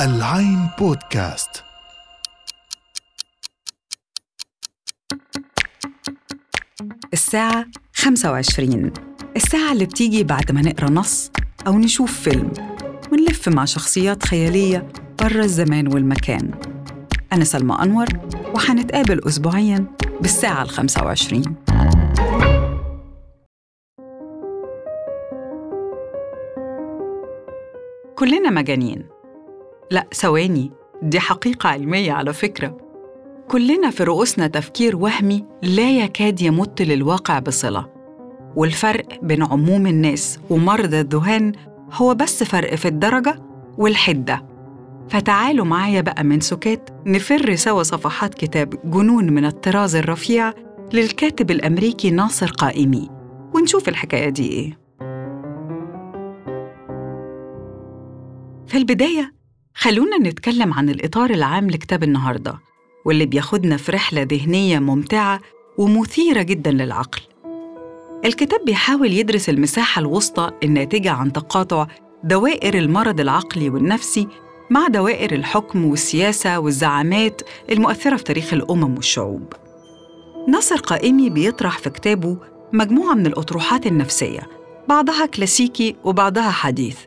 العين بودكاست. الساعة 25 الساعة اللي بتيجي بعد ما نقرأ نص أو نشوف فيلم. ونلف مع شخصيات خيالية برا الزمان والمكان. أنا سلمى أنور وحنتقابل أسبوعياً بالساعة ال 25 كلنا مجانين. لا ثواني دي حقيقة علمية على فكرة. كلنا في رؤوسنا تفكير وهمي لا يكاد يمت للواقع بصلة. والفرق بين عموم الناس ومرضى الذهان هو بس فرق في الدرجة والحدة. فتعالوا معايا بقى من سكات نفر سوا صفحات كتاب جنون من الطراز الرفيع للكاتب الأمريكي ناصر قائمي ونشوف الحكاية دي إيه. في البداية خلونا نتكلم عن الإطار العام لكتاب النهاردة واللي بياخدنا في رحلة ذهنية ممتعة ومثيرة جدا للعقل. الكتاب بيحاول يدرس المساحة الوسطى الناتجة عن تقاطع دوائر المرض العقلي والنفسي مع دوائر الحكم والسياسة والزعامات المؤثرة في تاريخ الأمم والشعوب. ناصر قائمي بيطرح في كتابه مجموعة من الأطروحات النفسية بعضها كلاسيكي وبعضها حديث.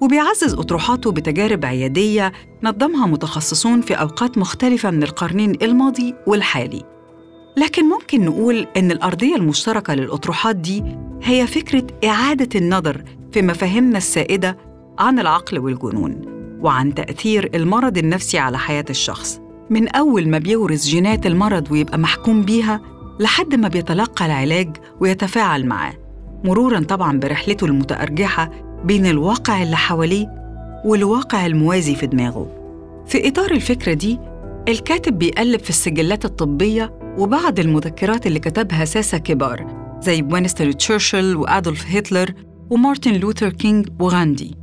وبيعزز أطروحاته بتجارب عيادية نظمها متخصصون في أوقات مختلفة من القرنين الماضي والحالي. لكن ممكن نقول إن الأرضية المشتركة للأطروحات دي هي فكرة إعادة النظر في مفاهيمنا السائدة عن العقل والجنون وعن تأثير المرض النفسي على حياة الشخص. من أول ما بيورث جينات المرض ويبقى محكوم بيها لحد ما بيتلقى العلاج ويتفاعل معاه مرورا طبعا برحلته المتأرجحة بين الواقع اللي حواليه والواقع الموازي في دماغه. في إطار الفكرة دي الكاتب بيقلب في السجلات الطبية وبعض المذكرات اللي كتبها ساسة كبار زي وينستون تشرشل وأدولف هتلر ومارتن لوثر كينج وغاندي.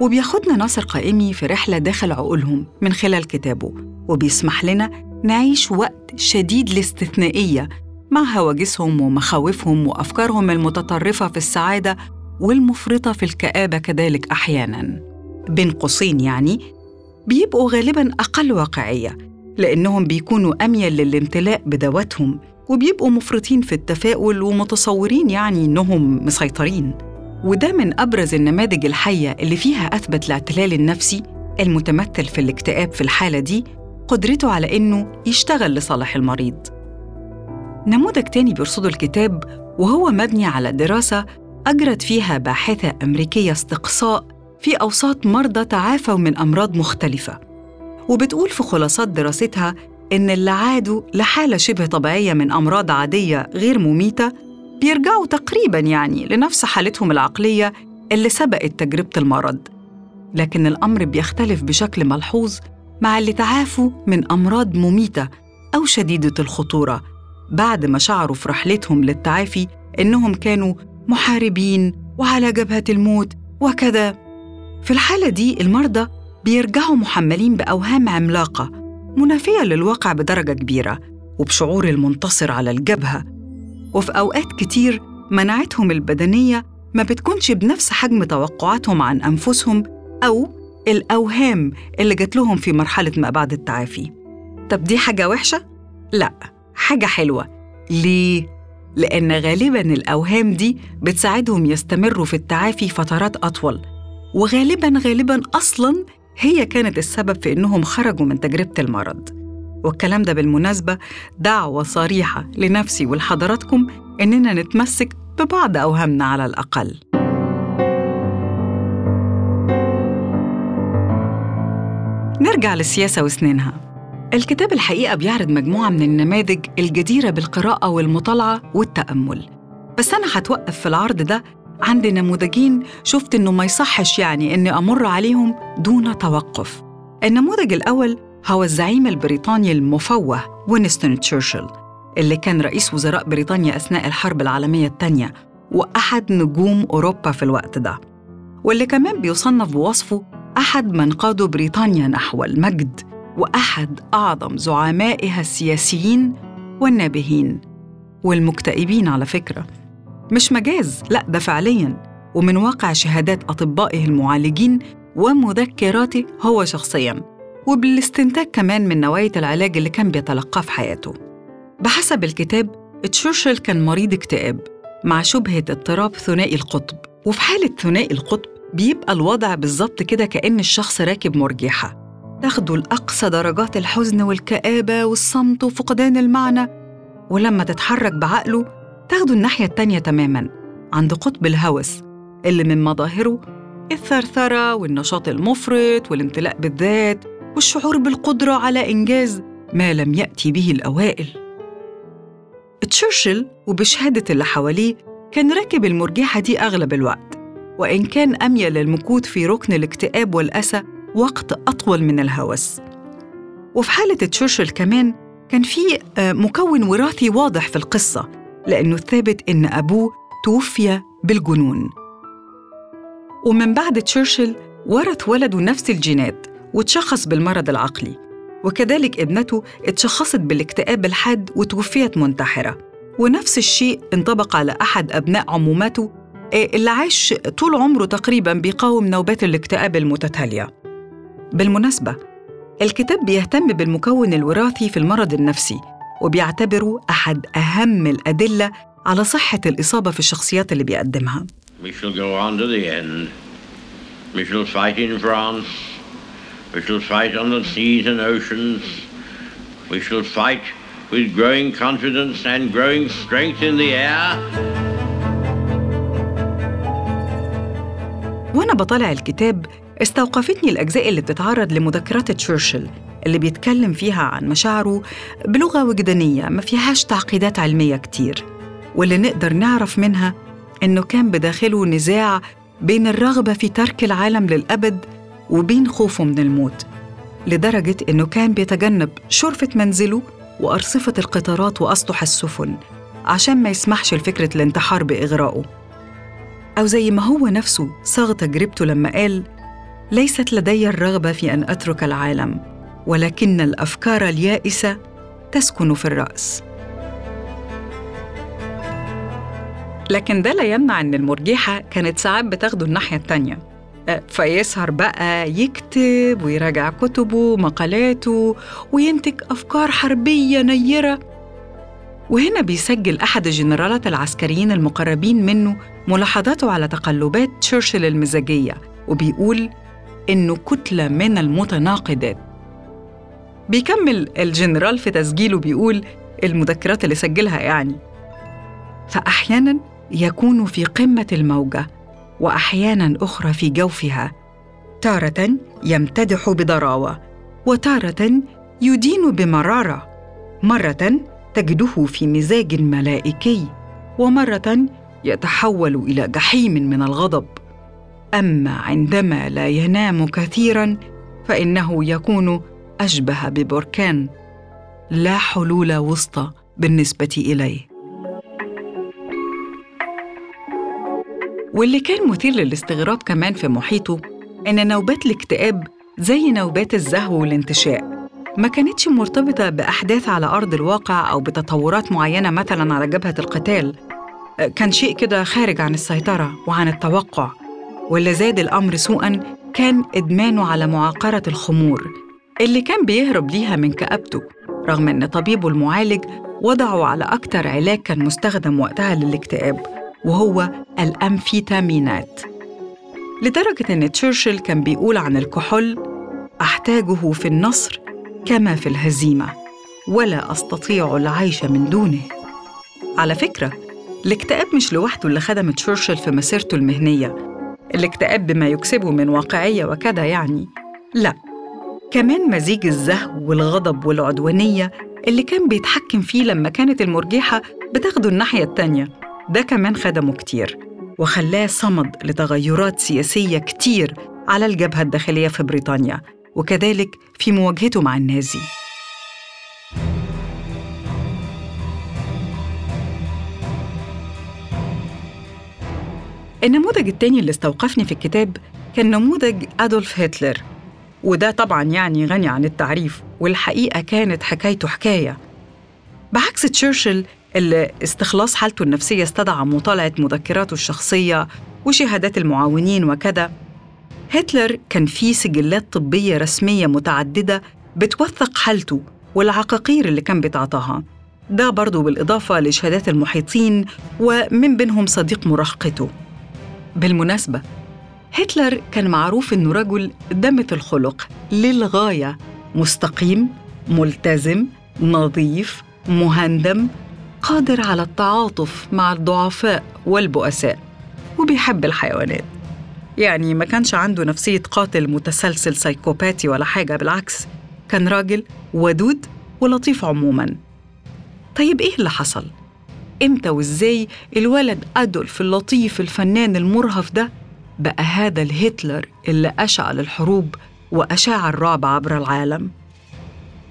وبياخدنا ناصر قائمي في رحلة داخل عقولهم من خلال كتابه وبيسمح لنا نعيش وقت شديد الاستثنائية مع هواجسهم ومخاوفهم وأفكارهم المتطرفة في السعادة والمفرطة في الكآبة كذلك أحياناً. بين قوسين يعني بيبقوا غالباً أقل واقعية لأنهم بيكونوا أميل للامتلاء بذواتهم وبيبقوا مفرطين في التفاؤل ومتصورين يعني إنهم مسيطرين. وده من أبرز النماذج الحية اللي فيها أثبت الاعتلال النفسي المتمثل في الاكتئاب في الحالة دي قدرته على إنه يشتغل لصالح المريض. نموذج تاني بيرصده الكتاب وهو مبني على دراسة أجرت فيها باحثة أمريكية استقصاء في أوساط مرضى تعافوا من أمراض مختلفة. وبتقول في خلاصات دراستها إن اللي عادوا لحالة شبه طبيعية من أمراض عادية غير مميتة بيرجعوا تقريباً يعني لنفس حالتهم العقلية اللي سبقت تجربة المرض. لكن الأمر بيختلف بشكل ملحوظ مع اللي تعافوا من أمراض مميتة أو شديدة الخطورة بعد ما شعروا في رحلتهم للتعافي إنهم كانوا محاربين وعلى جبهة الموت وكذا في الحالة دي المرضى بيرجعوا محملين بأوهام عملاقة منافية للواقع بدرجة كبيرة وبشعور المنتصر على الجبهة وفي أوقات كتير مناعتهم البدنية ما بتكونش بنفس حجم توقعاتهم عن أنفسهم أو الأوهام اللي جات لهم في مرحلة ما بعد التعافي طب دي حاجة وحشة؟ لأ حاجة حلوة ليه؟ لأن غالباً الأوهام دي بتساعدهم يستمروا في التعافي فترات أطول. وغالباً غالباً أصلاً هي كانت السبب في إنهم خرجوا من تجربة المرض. والكلام ده بالمناسبة دعوة صريحة لنفسي ولحضراتكم إننا نتمسك ببعض أوهامنا على الأقل. نرجع للسياسة وسنينها. الكتاب الحقيقة بيعرض مجموعة من النماذج الجديرة بالقراءة والمطالعة والتأمل. بس أنا هتوقف في العرض ده عند نموذجين شفت إنه ما يصحش يعني إني أمر عليهم دون توقف. النموذج الأول هو الزعيم البريطاني المفوه وينستون تشرشل اللي كان رئيس وزراء بريطانيا أثناء الحرب العالمية الثانية وأحد نجوم أوروبا في الوقت ده. واللي كمان بيصنف بوصفه أحد من قادوا بريطانيا نحو المجد. وأحد أعظم زعمائها السياسيين والنابهين والمكتئبين على فكرة. مش مجاز لا ده فعليا. ومن واقع شهادات أطبائه المعالجين ومذكراتي هو شخصياً وبالاستنتاج كمان من نوعية العلاج اللي كان بيتلقاه في حياته. بحسب الكتاب تشرشل كان مريض اكتئاب مع شبهة اضطراب ثنائي القطب. وفي حالة ثنائي القطب بيبقى الوضع بالظبط كده كأن الشخص راكب مرجحة تاخده لأقصى درجات الحزن والكآبة والصمت وفقدان المعنى ولما تتحرك بعقله تاخده الناحية التانية تماماً عند قطب الهوس اللي من مظاهره الثرثرة والنشاط المفرط والامتلاء بالذات والشعور بالقدرة على إنجاز ما لم يأتي به الأوائل. تشرشل وبشهادة اللي حواليه كان راكب المرجحة دي أغلب الوقت وإن كان أميل للمكوث في ركن الاكتئاب والأسى وقت أطول من الهوس. وفي حالة تشرشل كمان كان في آه، مكون وراثي واضح في القصة لأنه ثابت إن أبوه توفي بالجنون. ومن بعد تشرشل ورث ولده نفس الجينات وتشخص بالمرض العقلي. وكذلك ابنته اتشخصت بالاكتئاب الحاد وتوفيت منتحرة. ونفس الشيء انطبق على أحد أبناء عمومته آه، اللي عاش طول عمره تقريبا بيقاوم نوبات الاكتئاب المتتالية. بالمناسبة الكتاب بيهتم بالمكون الوراثي في المرض النفسي وبيعتبره أحد أهم الأدلة على صحة الإصابة في الشخصيات اللي بيقدمها We shall go on to the end. We shall fight in France. We shall fight on the seas and oceans. We shall fight with growing confidence and growing strength in the air. وأنا بطالع الكتاب استوقفتني الأجزاء اللي بتتعرض لمذكرات تشرشل اللي بيتكلم فيها عن مشاعره بلغة وجدانية ما فيهاش تعقيدات علمية كتير. واللي نقدر نعرف منها إنه كان بداخله نزاع بين الرغبة في ترك العالم للأبد وبين خوفه من الموت لدرجة إنه كان بيتجنب شرفة منزله وأرصفة القطارات وأسطح السفن عشان ما يسمحش لفكرة الانتحار بإغرائه. أو زي ما هو نفسه صاغ تجربته لما قال ليست لدي الرغبة في أن أترك العالم ولكن الأفكار اليائسة تسكن في الرأس. لكن ده لا يمنع إن المرجحة كانت ساعات بتاخده الناحية التانية. أه، فيسهر بقى يكتب ويراجع كتبه مقالاته وينتج أفكار حربية نيرة. وهنا بيسجل أحد الجنرالات العسكريين المقربين منه ملاحظاته على تقلبات تشرشل المزاجية وبيقول إنه كتلة من المتناقضات. بيكمل الجنرال في تسجيله بيقول المذكرات اللي سجلها يعني. فأحياناً يكون في قمة الموجة وأحياناً أخرى في جوفها تارة يمتدح بضراوة وتارة يدين بمرارة مرة تجده في مزاج ملائكي ومرة يتحول إلى جحيم من الغضب. أما عندما لا ينام كثيراً فإنه يكون أشبه ببركان لا حلول وسطى بالنسبة إليه. واللي كان مثير للاستغراب كمان في محيطه إن نوبات الاكتئاب زي نوبات الزهو والانتشاء ما كانتش مرتبطة بأحداث على أرض الواقع أو بتطورات معينة مثلاً على جبهة القتال. كان شيء كده خارج عن السيطرة وعن التوقع. واللي زاد الأمر سوءاً كان إدمانه على معاقرة الخمور اللي كان بيهرب ليها من كآبته رغم إن طبيبه المعالج وضعه على أكتر علاج كان مستخدم وقتها للاكتئاب وهو الأمفيتامينات. لدرجة إن تشرشل كان بيقول عن الكحول أحتاجه في النصر كما في الهزيمة ولا أستطيع العيش من دونه. على فكرة الاكتئاب مش لوحده اللي خدم تشرشل في مسيرته المهنية الاكتئاب بما يكسبه من واقعية وكذا يعني. لا كمان مزيج الزهو والغضب والعدوانية اللي كان بيتحكم فيه لما كانت المرجحة بتاخده الناحية التانية. ده كمان خدمه كتير وخلاه صمد لتغيرات سياسية كتير على الجبهة الداخلية في بريطانيا وكذلك في مواجهته مع النازي. النموذج التاني اللي استوقفني في الكتاب كان نموذج أدولف هتلر. وده طبعا يعني غني عن التعريف والحقيقة كانت حكايته حكاية. بعكس تشرشل اللي استخلاص حالته النفسية استدعى مطالعة مذكراته الشخصية وشهادات المعاونين وكذا هتلر كان فيه سجلات طبية رسمية متعددة بتوثق حالته والعقاقير اللي كان بيتعاطاها ده برضو بالإضافة لشهادات المحيطين ومن بينهم صديق مراهقته. بالمناسبة هتلر كان معروف إنه رجل دمة الخلق للغاية مستقيم ملتزم نظيف مهندم قادر على التعاطف مع الضعفاء والبؤساء وبيحب الحيوانات يعني ما كانش عنده نفسية قاتل متسلسل سايكوباتي ولا حاجة بالعكس كان راجل ودود ولطيف عموما طيب إيه اللي حصل؟ إمتى وإزاي الولد أدولف اللطيف الفنان المرهف ده بقى هذا الهتلر اللي أشعل الحروب وأشاع الرعب عبر العالم؟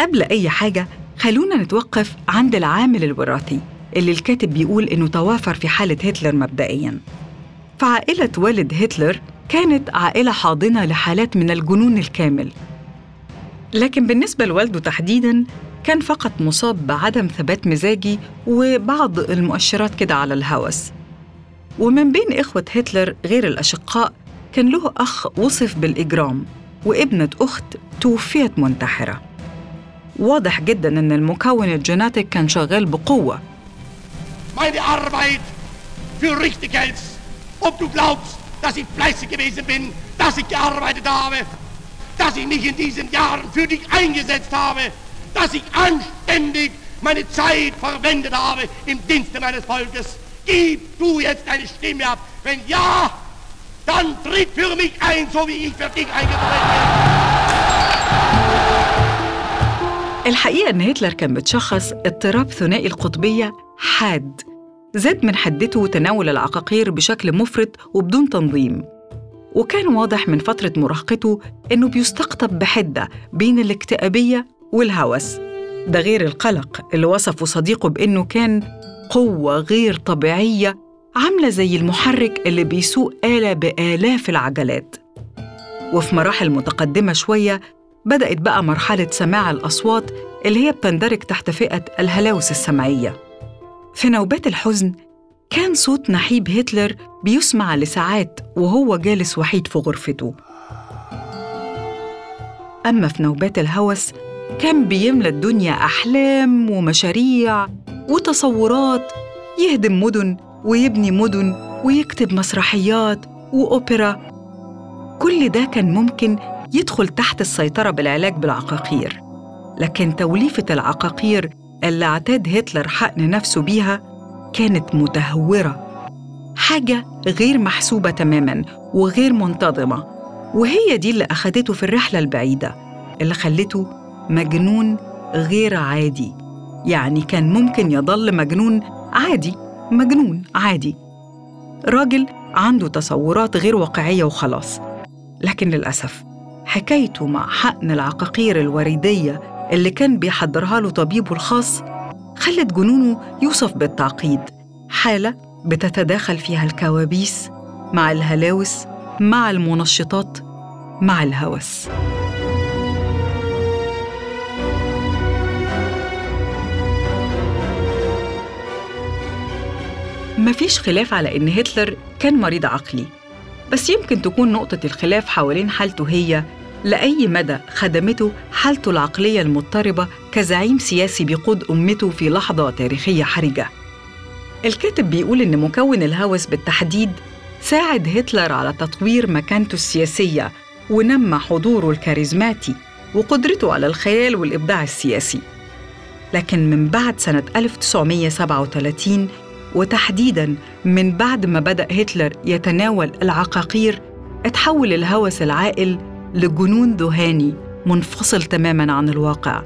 قبل أي حاجة خلونا نتوقف عند العامل الوراثي اللي الكاتب بيقول إنه توافر في حالة هتلر مبدئياً فعائلة والد هتلر كانت عائلة حاضنة لحالات من الجنون الكامل لكن بالنسبة لوالده تحديداً كان فقط مصاب بعدم ثبات مزاجي وبعض المؤشرات كده على الهوس. ومن بين إخوة هتلر غير الأشقاء كان له أخ وصف بالإجرام وابنة أخت توفيت منتحرة. واضح جدا أن المكون الجيناتيك كان شغال بقوة. Meine Arbeit für richtig hältst. Ob du glaubst, dass ich fleißig gewesen bin, dass ich gearbeitet habe, dass ich mich in diesen Jahren für dich eingesetzt habe, dass ich anständig meine Zeit verwendet habe im Dienste meines Volkes. Gib du jetzt deine Stimme ab. Wenn ja, dann tritt für mich ein, so wie ich für dich eingetreten bin. الحقيقة إن هتلر كان بتشخص اضطراب ثنائي القطبية حاد زاد من حدته تناول العقاقير بشكل مفرط وبدون تنظيم وكان واضح من فترة مراهقته إنه بيستقطب بحدة بين الاكتئابية والهوس. ده غير القلق اللي وصفه صديقه بإنه كان قوة غير طبيعية عاملة زي المحرك اللي بيسوق آلة بآلاف العجلات. وفي مراحل متقدمة شوية بدأت بقى مرحلة سماع الأصوات اللي هي بتندرج تحت فئة الهلاوس السمعية. في نوبات الحزن كان صوت نحيب هتلر بيسمع لساعات وهو جالس وحيد في غرفته. أما في نوبات الهوس كان بيملى الدنيا أحلام ومشاريع وتصورات يهدم مدن ويبني مدن ويكتب مسرحيات وأوبرا. كل ده كان ممكن يدخل تحت السيطرة بالعلاج بالعقاقير. لكن توليفة العقاقير اللي اعتاد هتلر حقن نفسه بيها كانت متهورة. حاجة غير محسوبة تماماً وغير منتظمة. وهي دي اللي أخدته في الرحلة البعيدة اللي خلته مجنون غير عادي. يعني كان ممكن يضل مجنون عادي مجنون عادي. راجل عنده تصورات غير واقعية وخلاص. لكن للأسف حكايته مع حقن العقاقير الوريدية اللي كان بيحضرها له طبيبه الخاص خلت جنونه يوصف بالتعقيد. حالة بتتداخل فيها الكوابيس مع الهلاوس مع المنشطات مع الهوس. مفيش خلاف على إن هتلر كان مريض عقلي بس يمكن تكون نقطة الخلاف حوالين حالته هي لأي مدى خدمته حالته العقلية المضطربة كزعيم سياسي بيقود أمته في لحظة تاريخية حرجة. الكاتب بيقول إن مكون الهوس بالتحديد ساعد هتلر على تطوير مكانته السياسية ونمى حضوره الكاريزماتي وقدرته على الخيال والإبداع السياسي. لكن من بعد سنة 1937 وتحديداً من بعد ما بدأ هتلر يتناول العقاقير اتحول الهوس العائل لجنون ذهاني منفصل تماما عن الواقع.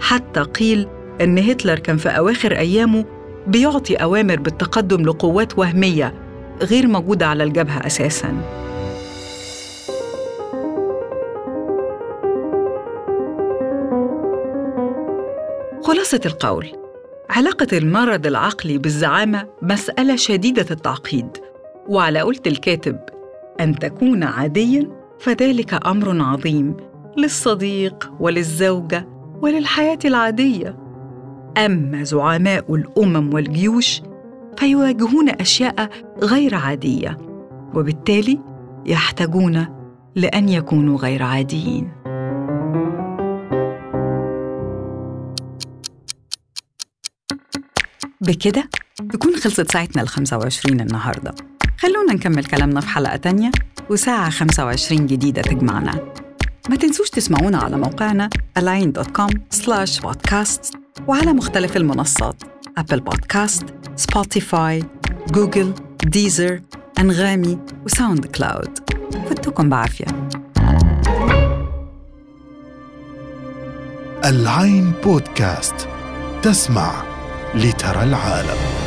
حتى قيل إن هتلر كان في أواخر أيامه بيعطي أوامر بالتقدم لقوات وهمية غير موجودة على الجبهة أساسا. خلاصة القول. علاقة المرض العقلي بالزعامة مسألة شديدة التعقيد. وعلى قولة الكاتب أن تكون عاديا فذلك أمر عظيم للصديق وللزوجة وللحياة العادية. أما زعماء الأمم والجيوش فيواجهون أشياء غير عادية وبالتالي يحتاجون لأن يكونوا غير عاديين. بكده تكون خلصت ساعتنا ال 25 النهارده. خلونا نكمل كلامنا في حلقة تانية وساعة 25 جديدة تجمعنا. ما تنسوش تسمعونا على موقعنا align.com slash podcast وعلى مختلف المنصات أبل بودكاست، سبوتيفاي، جوجل، ديزر، أنغامي وساوند كلاود فتكم بعافية. العين بودكاست تسمع لترى العالم.